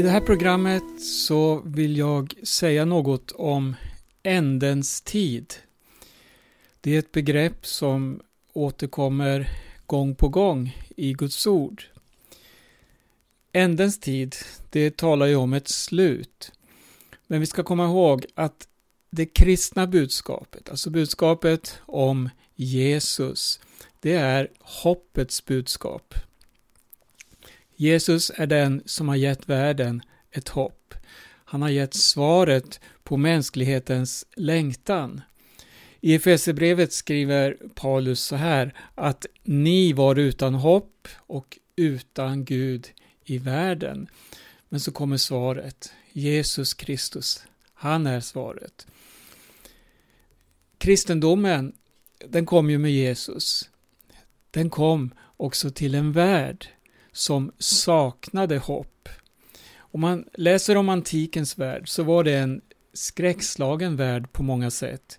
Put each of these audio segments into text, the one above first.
I det här programmet så vill jag säga något om ändens tid. Det är ett begrepp som återkommer gång på gång i Guds ord. Ändens tid, det talar ju om ett slut. Men vi ska komma ihåg att det kristna budskapet, alltså budskapet om Jesus, det är hoppets budskap. Jesus är den som har gett världen ett hopp. Han har gett svaret på mänsklighetens längtan. I Efesierbrevet skriver Paulus så här att ni var utan hopp och utan Gud i världen. Men så kommer svaret. Jesus Kristus, han är svaret. Kristendomen, den kom ju med Jesus. Den kom också till en värld som saknade hopp. Om man läser om antikens värld så var det en skräckslagen värld på många sätt.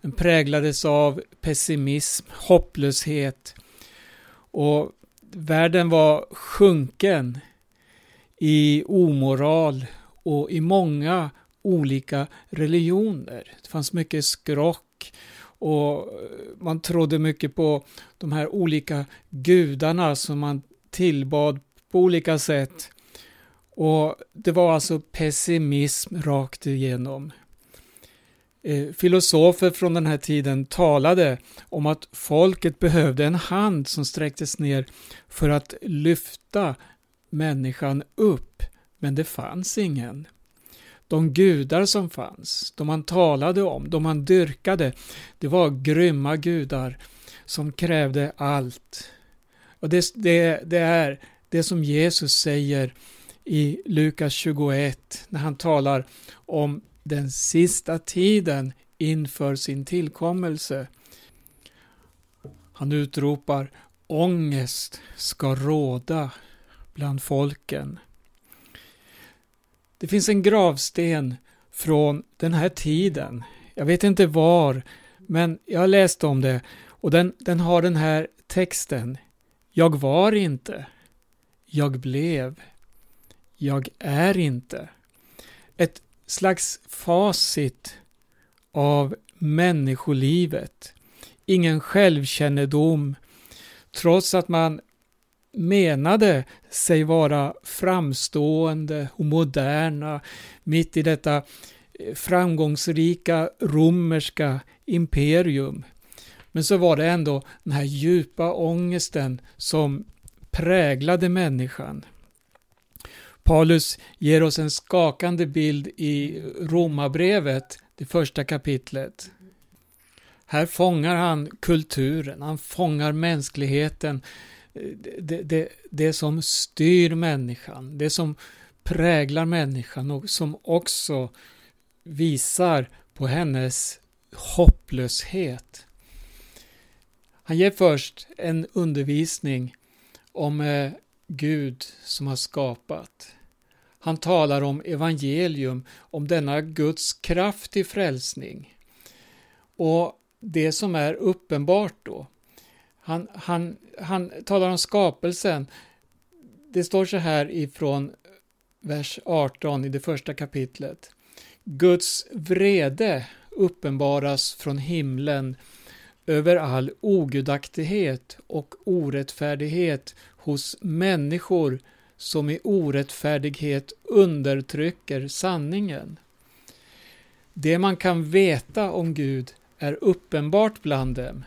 Den präglades av pessimism, hopplöshet och världen var sjunken i omoral och i många olika religioner. Det fanns mycket skrock och man trodde mycket på de här olika gudarna som man tillbad på olika sätt. Och det var alltså pessimism rakt igenom. Eh, filosofer från den här tiden talade om att folket behövde en hand som sträcktes ner för att lyfta människan upp, men det fanns ingen. De gudar som fanns, de man talade om, de man dyrkade, det var grymma gudar som krävde allt. Och det, det, det är det som Jesus säger i Lukas 21 när han talar om den sista tiden inför sin tillkommelse. Han utropar ångest ska råda bland folken. Det finns en gravsten från den här tiden. Jag vet inte var, men jag har läst om det och den, den har den här texten. Jag var inte. Jag blev. Jag är inte. Ett slags facit av människolivet. Ingen självkännedom, trots att man menade sig vara framstående och moderna mitt i detta eh, framgångsrika romerska imperium. Men så var det ändå den här djupa ångesten som präglade människan. Paulus ger oss en skakande bild i Romarbrevet, det första kapitlet. Här fångar han kulturen, han fångar mänskligheten, det, det, det som styr människan, det som präglar människan och som också visar på hennes hopplöshet. Han ger först en undervisning om eh, Gud som har skapat. Han talar om evangelium, om denna Guds kraft till frälsning. Och det som är uppenbart då, han, han, han talar om skapelsen. Det står så här ifrån vers 18 i det första kapitlet. Guds vrede uppenbaras från himlen över all ogudaktighet och orättfärdighet hos människor som i orättfärdighet undertrycker sanningen. Det man kan veta om Gud är uppenbart bland dem,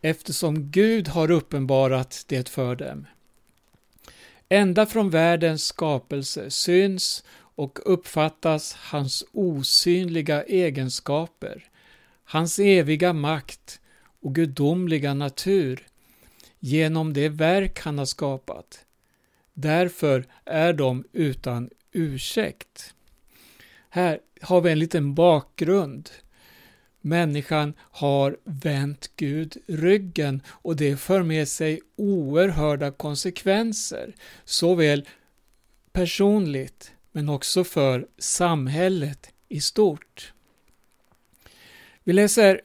eftersom Gud har uppenbarat det för dem. Ända från världens skapelse syns och uppfattas hans osynliga egenskaper, hans eviga makt och gudomliga natur genom det verk han har skapat. Därför är de utan ursäkt. Här har vi en liten bakgrund. Människan har vänt Gud ryggen och det för med sig oerhörda konsekvenser, såväl personligt men också för samhället i stort. Vi läser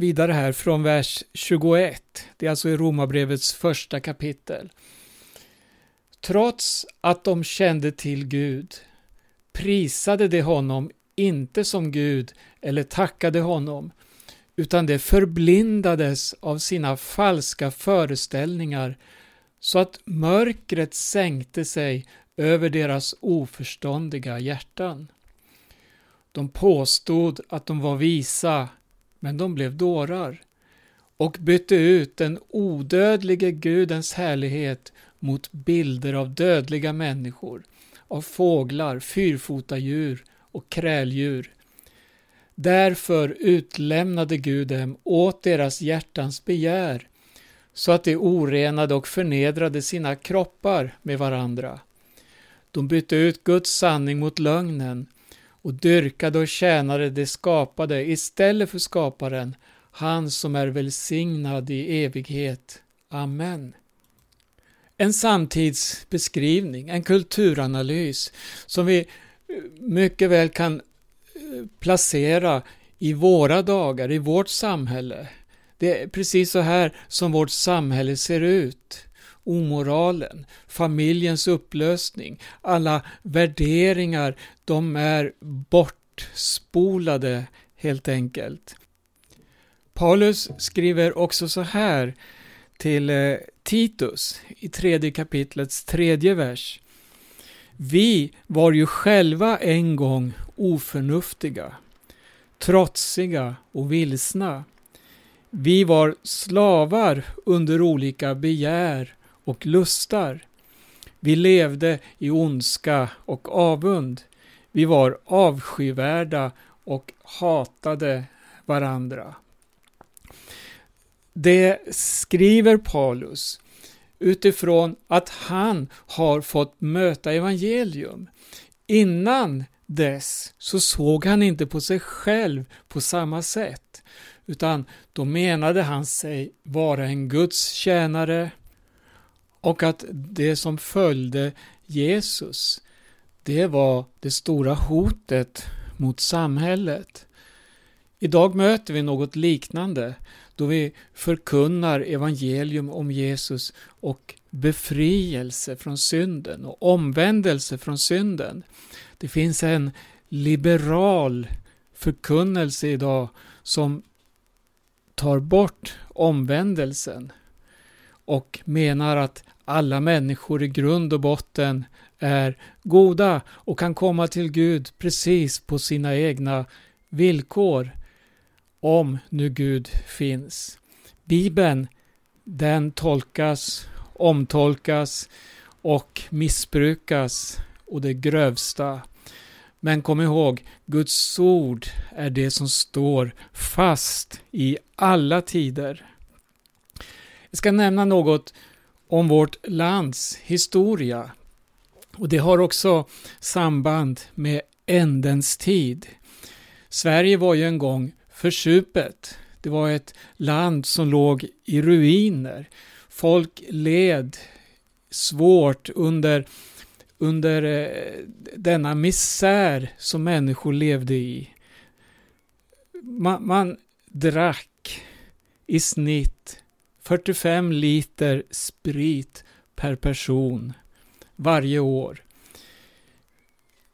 vidare här från vers 21. Det är alltså i Romarbrevets första kapitel. Trots att de kände till Gud prisade de honom inte som Gud eller tackade honom, utan de förblindades av sina falska föreställningar så att mörkret sänkte sig över deras oförståndiga hjärtan. De påstod att de var visa, men de blev dårar och bytte ut den odödlige Gudens härlighet mot bilder av dödliga människor, av fåglar, fyrfotadjur och kräldjur. Därför utlämnade Gud dem åt deras hjärtans begär, så att de orenade och förnedrade sina kroppar med varandra. De bytte ut Guds sanning mot lögnen och dyrkade och tjänade det skapade istället för skaparen, han som är välsignad i evighet. Amen. En samtidsbeskrivning, en kulturanalys som vi mycket väl kan eh, placera i våra dagar, i vårt samhälle. Det är precis så här som vårt samhälle ser ut. Omoralen, familjens upplösning, alla värderingar, de är bortspolade helt enkelt. Paulus skriver också så här till eh, Titus i tredje kapitlets tredje vers. Vi var ju själva en gång oförnuftiga, trotsiga och vilsna. Vi var slavar under olika begär och lustar. Vi levde i ondska och avund. Vi var avskyvärda och hatade varandra. Det skriver Paulus utifrån att han har fått möta evangelium. Innan dess så såg han inte på sig själv på samma sätt, utan då menade han sig vara en Guds tjänare och att det som följde Jesus, det var det stora hotet mot samhället. Idag möter vi något liknande då vi förkunnar evangelium om Jesus och befrielse från synden och omvändelse från synden. Det finns en liberal förkunnelse idag som tar bort omvändelsen och menar att alla människor i grund och botten är goda och kan komma till Gud precis på sina egna villkor om nu Gud finns. Bibeln, den tolkas, omtolkas och missbrukas och det grövsta. Men kom ihåg, Guds ord är det som står fast i alla tider. Jag ska nämna något om vårt lands historia. Och det har också samband med ändens tid. Sverige var ju en gång försupet. Det var ett land som låg i ruiner. Folk led svårt under, under eh, denna misär som människor levde i. Man, man drack i snitt 45 liter sprit per person varje år.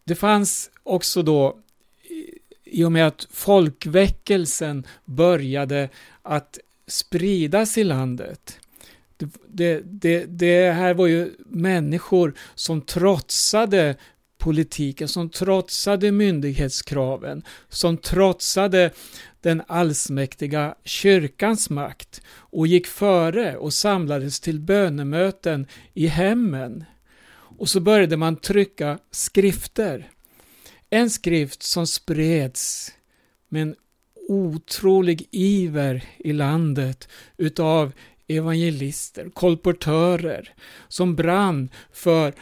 Det fanns också då i och med att folkväckelsen började att spridas i landet. Det, det, det, det, här var ju människor som trotsade politiken, som trotsade myndighetskraven, som trotsade den allsmäktiga kyrkans makt och gick före och samlades till bönemöten i hemmen. Och så började man trycka skrifter. En skrift som spreds med en otrolig iver i landet utav evangelister, kolportörer som brann för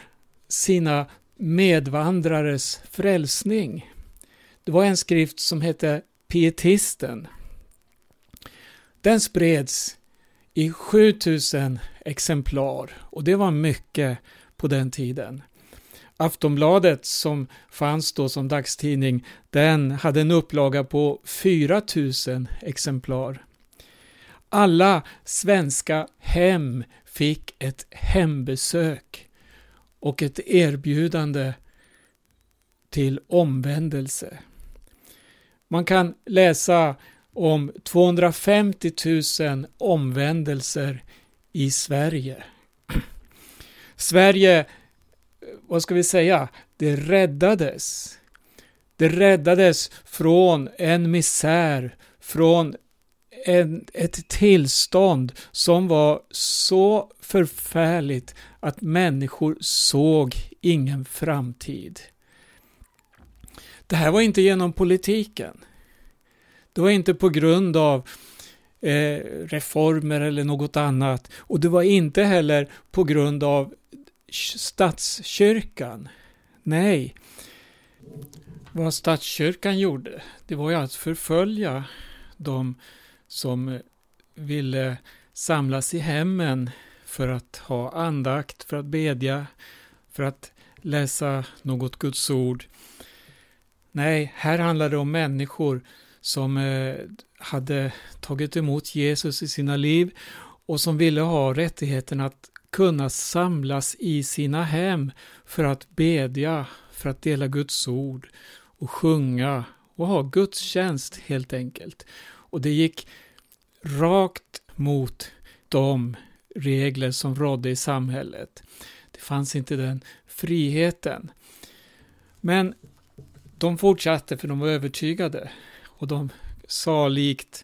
sina medvandrares frälsning. Det var en skrift som hette Pietisten. Den spreds i 7000 exemplar och det var mycket på den tiden. Aftonbladet som fanns då som dagstidning, den hade en upplaga på 4000 exemplar. Alla svenska hem fick ett hembesök och ett erbjudande till omvändelse. Man kan läsa om 250 000 omvändelser i Sverige. Sverige, vad ska vi säga, det räddades. Det räddades från en misär, från en, ett tillstånd som var så förfärligt att människor såg ingen framtid. Det här var inte genom politiken. Det var inte på grund av eh, reformer eller något annat. Och det var inte heller på grund av statskyrkan. Nej, vad statskyrkan gjorde, det var ju att förfölja de som ville samlas i hemmen för att ha andakt, för att bedja, för att läsa något Guds ord. Nej, här handlar det om människor som eh, hade tagit emot Jesus i sina liv och som ville ha rättigheten att kunna samlas i sina hem för att bedja, för att dela Guds ord och sjunga och ha gudstjänst helt enkelt. Och det gick rakt mot de regler som rådde i samhället. Det fanns inte den friheten. Men de fortsatte för de var övertygade och de sa likt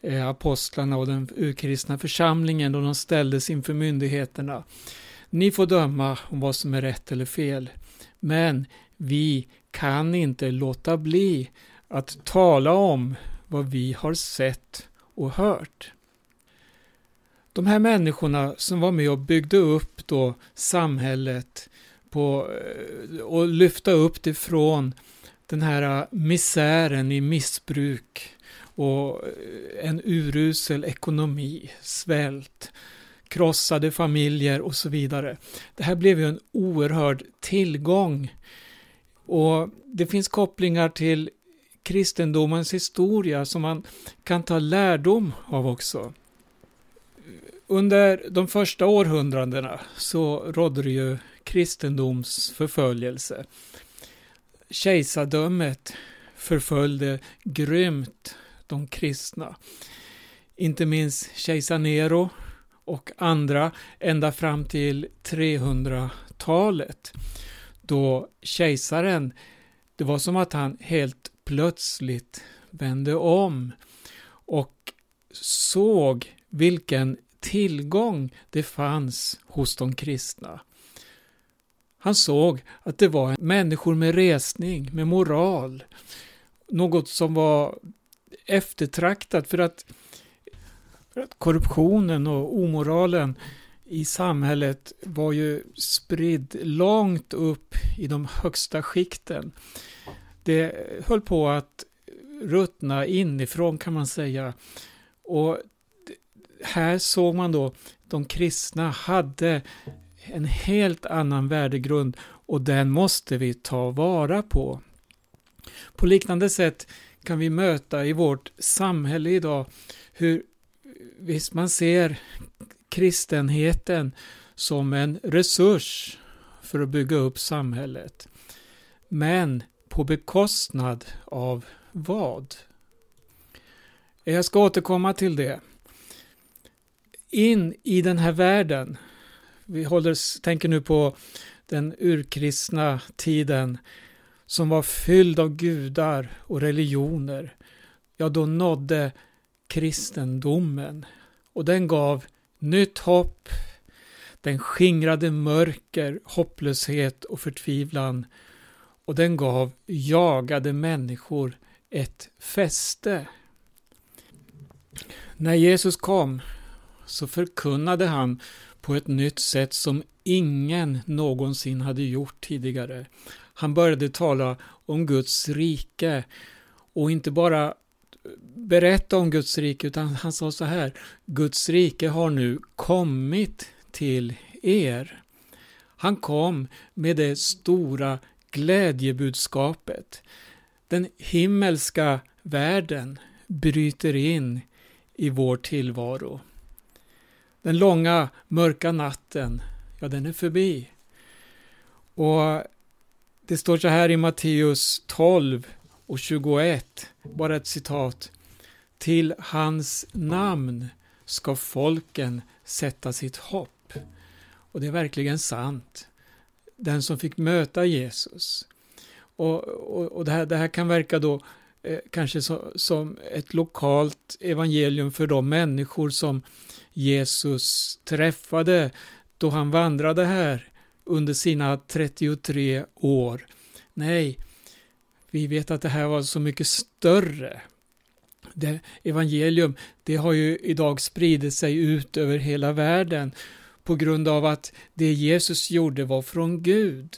eh, apostlarna och den urkristna församlingen då de ställdes inför myndigheterna. Ni får döma om vad som är rätt eller fel, men vi kan inte låta bli att tala om vad vi har sett och hört. De här människorna som var med och byggde upp då samhället på, eh, och lyfta upp det från den här eh, misären i missbruk och eh, en urusel ekonomi, svält, krossade familjer och så vidare. Det här blev ju en oerhörd tillgång och det finns kopplingar till kristendomens historia som man kan ta lärdom av också. Under de första århundradena så rådde det ju kristendomsförföljelse. Kejsardömet förföljde grymt de kristna. Inte minst kejsar Nero och andra ända fram till 300-talet då kejsaren, det var som att han helt plötsligt vände om och såg vilken tillgång det fanns hos de kristna. Han såg att det var människor med resning, med moral, något som var eftertraktat för att, för att korruptionen och omoralen i samhället var ju spridd långt upp i de högsta skikten. Det höll på att ruttna inifrån kan man säga. Och här såg man då de kristna hade en helt annan värdegrund och den måste vi ta vara på. På liknande sätt kan vi möta i vårt samhälle idag hur visst man ser kristenheten som en resurs för att bygga upp samhället. Men på bekostnad av vad? Jag ska återkomma till det. In i den här världen, vi håller, tänker nu på den urkristna tiden som var fylld av gudar och religioner, ja då nådde kristendomen och den gav nytt hopp, den skingrade mörker, hopplöshet och förtvivlan och den gav jagade människor ett fäste. När Jesus kom så förkunnade han på ett nytt sätt som ingen någonsin hade gjort tidigare. Han började tala om Guds rike och inte bara berätta om Guds rike utan han sa så här Guds rike har nu kommit till er. Han kom med det stora glädjebudskapet. Den himmelska världen bryter in i vår tillvaro. Den långa mörka natten, ja den är förbi. Och det står så här i Matteus 12 och 21, bara ett citat. Till hans namn ska folken sätta sitt hopp. Och det är verkligen sant. Den som fick möta Jesus. Och, och, och det, här, det här kan verka då eh, kanske så, som ett lokalt evangelium för de människor som Jesus träffade då han vandrade här under sina 33 år. Nej, vi vet att det här var så mycket större. Det evangelium, det har ju idag spridit sig ut över hela världen på grund av att det Jesus gjorde var från Gud.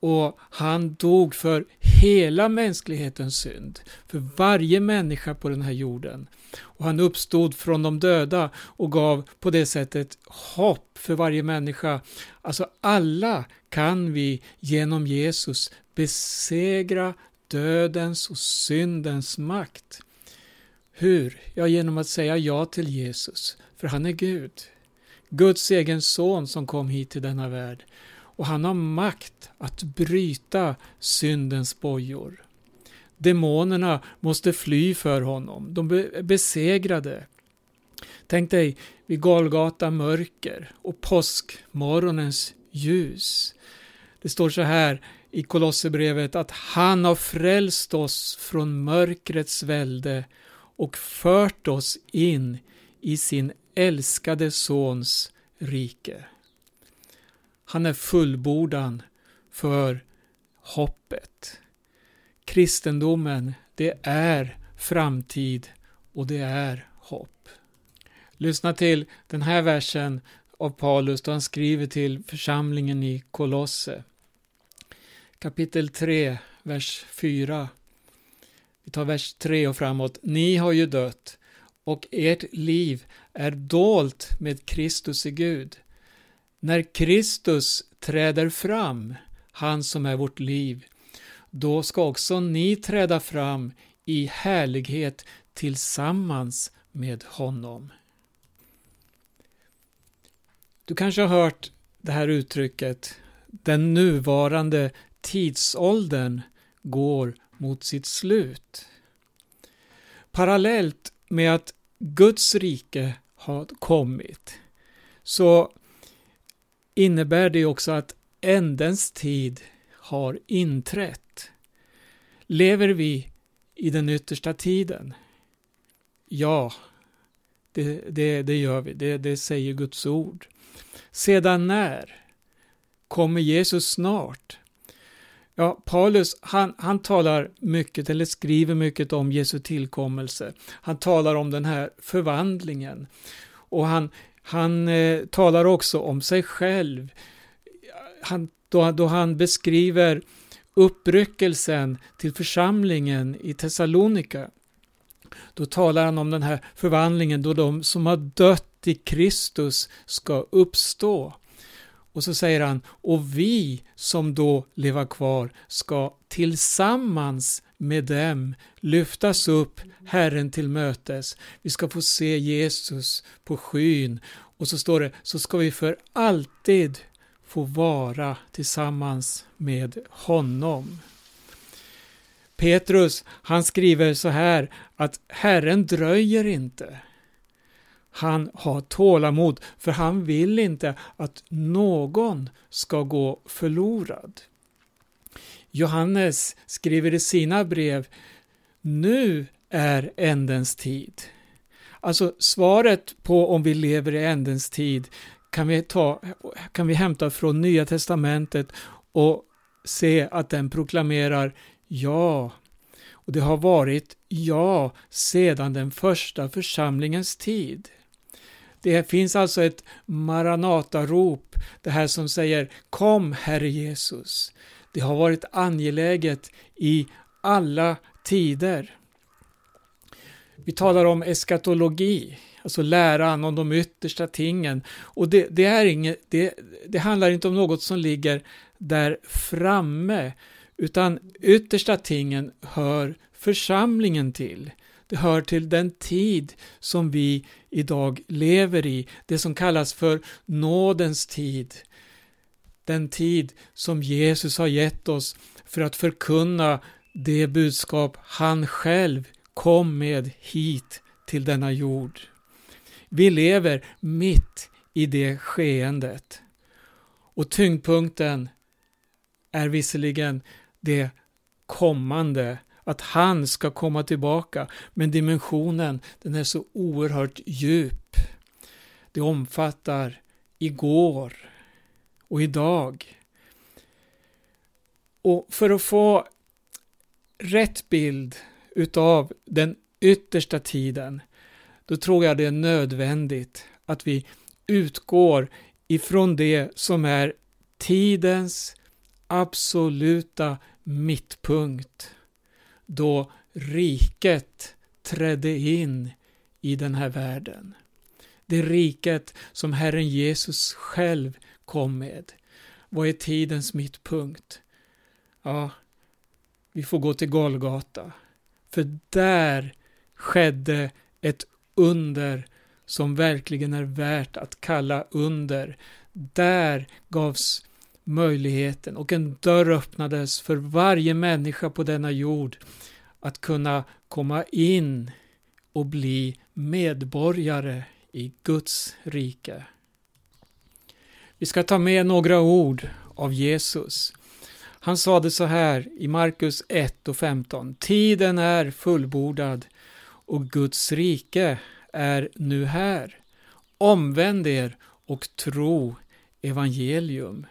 Och han dog för hela mänsklighetens synd, för varje människa på den här jorden. Och han uppstod från de döda och gav på det sättet hopp för varje människa. Alltså alla kan vi genom Jesus besegra dödens och syndens makt. Hur? Ja, genom att säga ja till Jesus, för han är Gud. Guds egen son som kom hit till denna värld. Och han har makt att bryta syndens bojor. Demonerna måste fly för honom. De är besegrade. Tänk dig vid Golgata mörker och påskmorgonens ljus. Det står så här i Kolosserbrevet att han har frälst oss från mörkrets välde och fört oss in i sin älskade Sons rike. Han är fullbordan för hoppet. Kristendomen, det är framtid och det är hopp. Lyssna till den här versen av Paulus då han skriver till församlingen i Kolosse. Kapitel 3, vers 4. Vi tar vers 3 och framåt. Ni har ju dött och ert liv är dolt med Kristus i Gud. När Kristus träder fram, han som är vårt liv, då ska också ni träda fram i härlighet tillsammans med honom. Du kanske har hört det här uttrycket, den nuvarande tidsåldern går mot sitt slut. Parallellt med att Guds rike har kommit så innebär det också att ändens tid har inträtt. Lever vi i den yttersta tiden? Ja, det, det, det gör vi. Det, det säger Guds ord. Sedan när? Kommer Jesus snart? Ja, Paulus han, han talar mycket, eller skriver mycket om Jesu tillkommelse. Han talar om den här förvandlingen. Och han, han eh, talar också om sig själv. Han, då, då han beskriver uppryckelsen till församlingen i Thessalonika. Då talar han om den här förvandlingen då de som har dött i Kristus ska uppstå. Och så säger han, och vi som då lever kvar ska tillsammans med dem lyftas upp Herren till mötes. Vi ska få se Jesus på skyn. Och så står det, så ska vi för alltid få vara tillsammans med honom. Petrus, han skriver så här att Herren dröjer inte. Han har tålamod, för han vill inte att någon ska gå förlorad. Johannes skriver i sina brev Nu är ändens tid. Alltså svaret på om vi lever i ändens tid kan vi, ta, kan vi hämta från Nya Testamentet och se att den proklamerar ja. Och det har varit ja sedan den första församlingens tid. Det finns alltså ett Maranatarop, det här som säger Kom Herre Jesus. Det har varit angeläget i alla tider. Vi talar om eskatologi, alltså läran om de yttersta tingen. Och det, det är inget, det, det handlar inte om något som ligger där framme, utan yttersta tingen hör församlingen till. Det hör till den tid som vi idag lever i, det som kallas för nådens tid. den tid som Jesus har gett oss för att förkunna det budskap han själv kom med hit till denna jord. Vi lever mitt i det skeendet. Och tyngdpunkten är visserligen det kommande, att han ska komma tillbaka, men dimensionen den är så oerhört djup. Det omfattar igår och idag. Och för att få rätt bild utav den yttersta tiden, då tror jag det är nödvändigt att vi utgår ifrån det som är tidens absoluta mittpunkt, då riket trädde in i den här världen. Det riket som Herren Jesus själv kom med. Vad är tidens mittpunkt? Ja, vi får gå till Golgata. För där skedde ett under som verkligen är värt att kalla under. Där gavs möjligheten och en dörr öppnades för varje människa på denna jord att kunna komma in och bli medborgare i Guds rike. Vi ska ta med några ord av Jesus. Han sade så här i Markus 1 och 15. Tiden är fullbordad och Guds rike är nu här. Omvänd er och tro evangelium.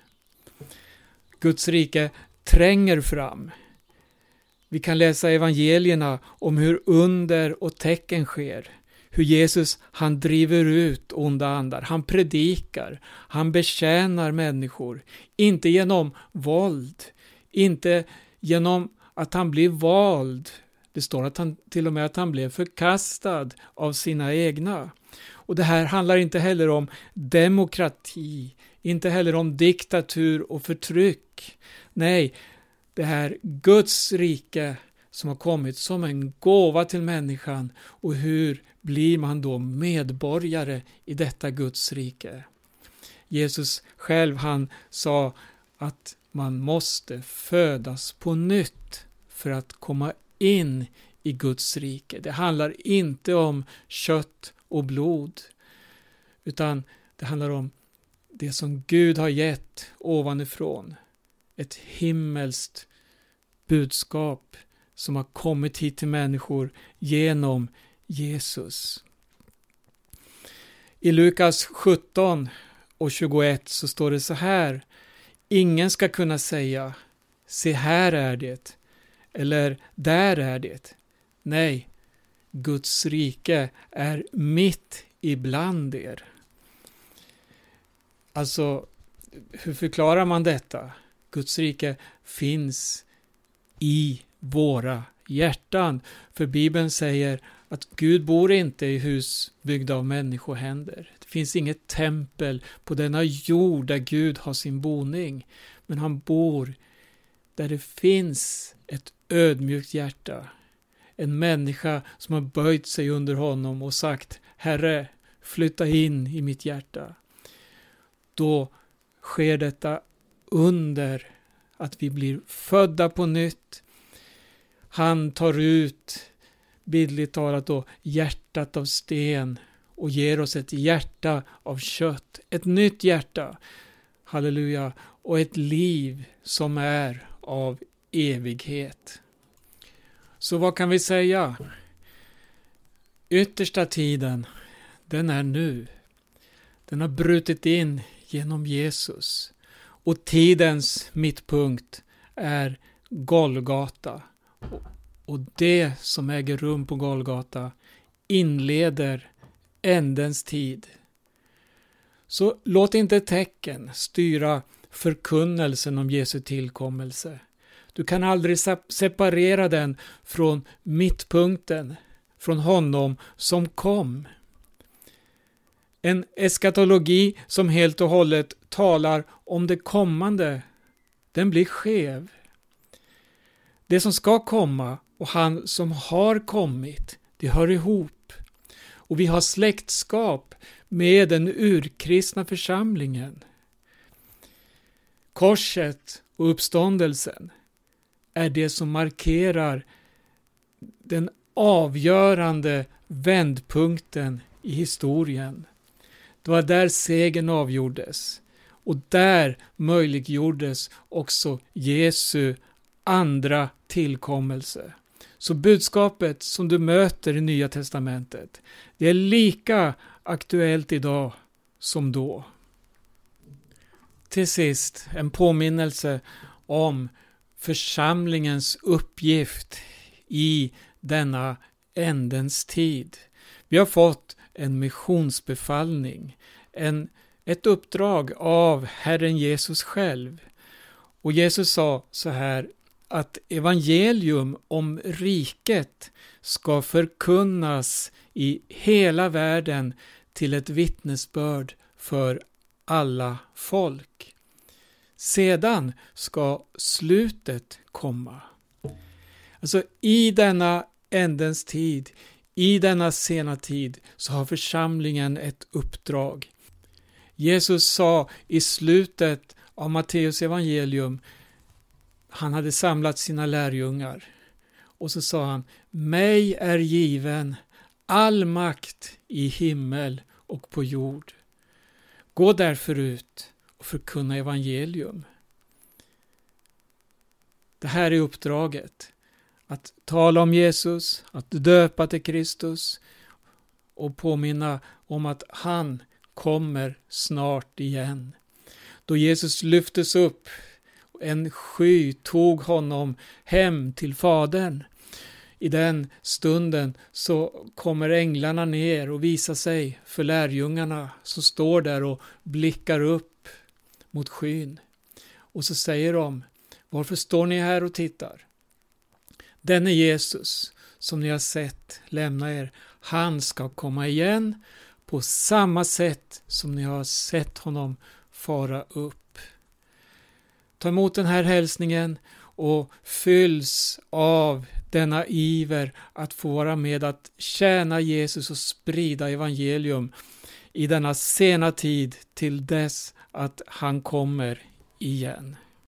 Guds rike tränger fram. Vi kan läsa evangelierna om hur under och tecken sker. Hur Jesus, han driver ut onda andar, han predikar, han betjänar människor. Inte genom våld, inte genom att han blir vald. Det står att han, till och med att han blev förkastad av sina egna. Och det här handlar inte heller om demokrati, inte heller om diktatur och förtryck. Nej, det här Guds rike som har kommit som en gåva till människan och hur blir man då medborgare i detta Guds rike? Jesus själv han sa att man måste födas på nytt för att komma in i Guds rike. Det handlar inte om kött och blod, utan det handlar om det som Gud har gett ovanifrån. Ett himmelskt budskap som har kommit hit till människor genom Jesus. I Lukas 17 och 21 så står det så här. Ingen ska kunna säga Se här är det eller där är det. Nej, Guds rike är mitt ibland er. Alltså, hur förklarar man detta? Guds rike finns i våra hjärtan. För Bibeln säger att Gud bor inte i hus byggda av människohänder. Det finns inget tempel på denna jord där Gud har sin boning. Men han bor där det finns ett ödmjukt hjärta. En människa som har böjt sig under honom och sagt Herre, flytta in i mitt hjärta. Då sker detta under att vi blir födda på nytt. Han tar ut, bildligt talat då, hjärtat av sten och ger oss ett hjärta av kött, ett nytt hjärta. Halleluja, och ett liv som är av evighet. Så vad kan vi säga? Yttersta tiden, den är nu. Den har brutit in genom Jesus. Och tidens mittpunkt är Golgata. Och det som äger rum på Golgata inleder ändens tid. Så låt inte tecken styra förkunnelsen om Jesu tillkommelse. Du kan aldrig separera den från mittpunkten, från honom som kom. En eskatologi som helt och hållet talar om det kommande, den blir skev. Det som ska komma och han som har kommit, det hör ihop. Och vi har släktskap med den urkristna församlingen. Korset och uppståndelsen är det som markerar den avgörande vändpunkten i historien. Det var där segern avgjordes och där möjliggjordes också Jesu andra tillkommelse. Så budskapet som du möter i Nya Testamentet, det är lika aktuellt idag som då. Till sist en påminnelse om församlingens uppgift i denna ändens tid. Vi har fått en missionsbefallning, en, ett uppdrag av Herren Jesus själv. Och Jesus sa så här att evangelium om riket ska förkunnas i hela världen till ett vittnesbörd för alla folk. Sedan ska slutet komma. Alltså i denna ändens tid, i denna sena tid, så har församlingen ett uppdrag. Jesus sa i slutet av Matteus evangelium, han hade samlat sina lärjungar, och så sa han, mig är given all makt i himmel och på jord. Gå därför ut och förkunna evangelium. Det här är uppdraget. Att tala om Jesus, att döpa till Kristus och påminna om att han kommer snart igen. Då Jesus lyftes upp, en sky tog honom hem till Fadern. I den stunden så kommer änglarna ner och visar sig för lärjungarna som står där och blickar upp mot skyn. Och så säger de, varför står ni här och tittar? Denne Jesus som ni har sett lämna er, han ska komma igen på samma sätt som ni har sett honom fara upp. Ta emot den här hälsningen och fylls av denna iver att få vara med att tjäna Jesus och sprida evangelium i denna sena tid till dess att han kommer igen.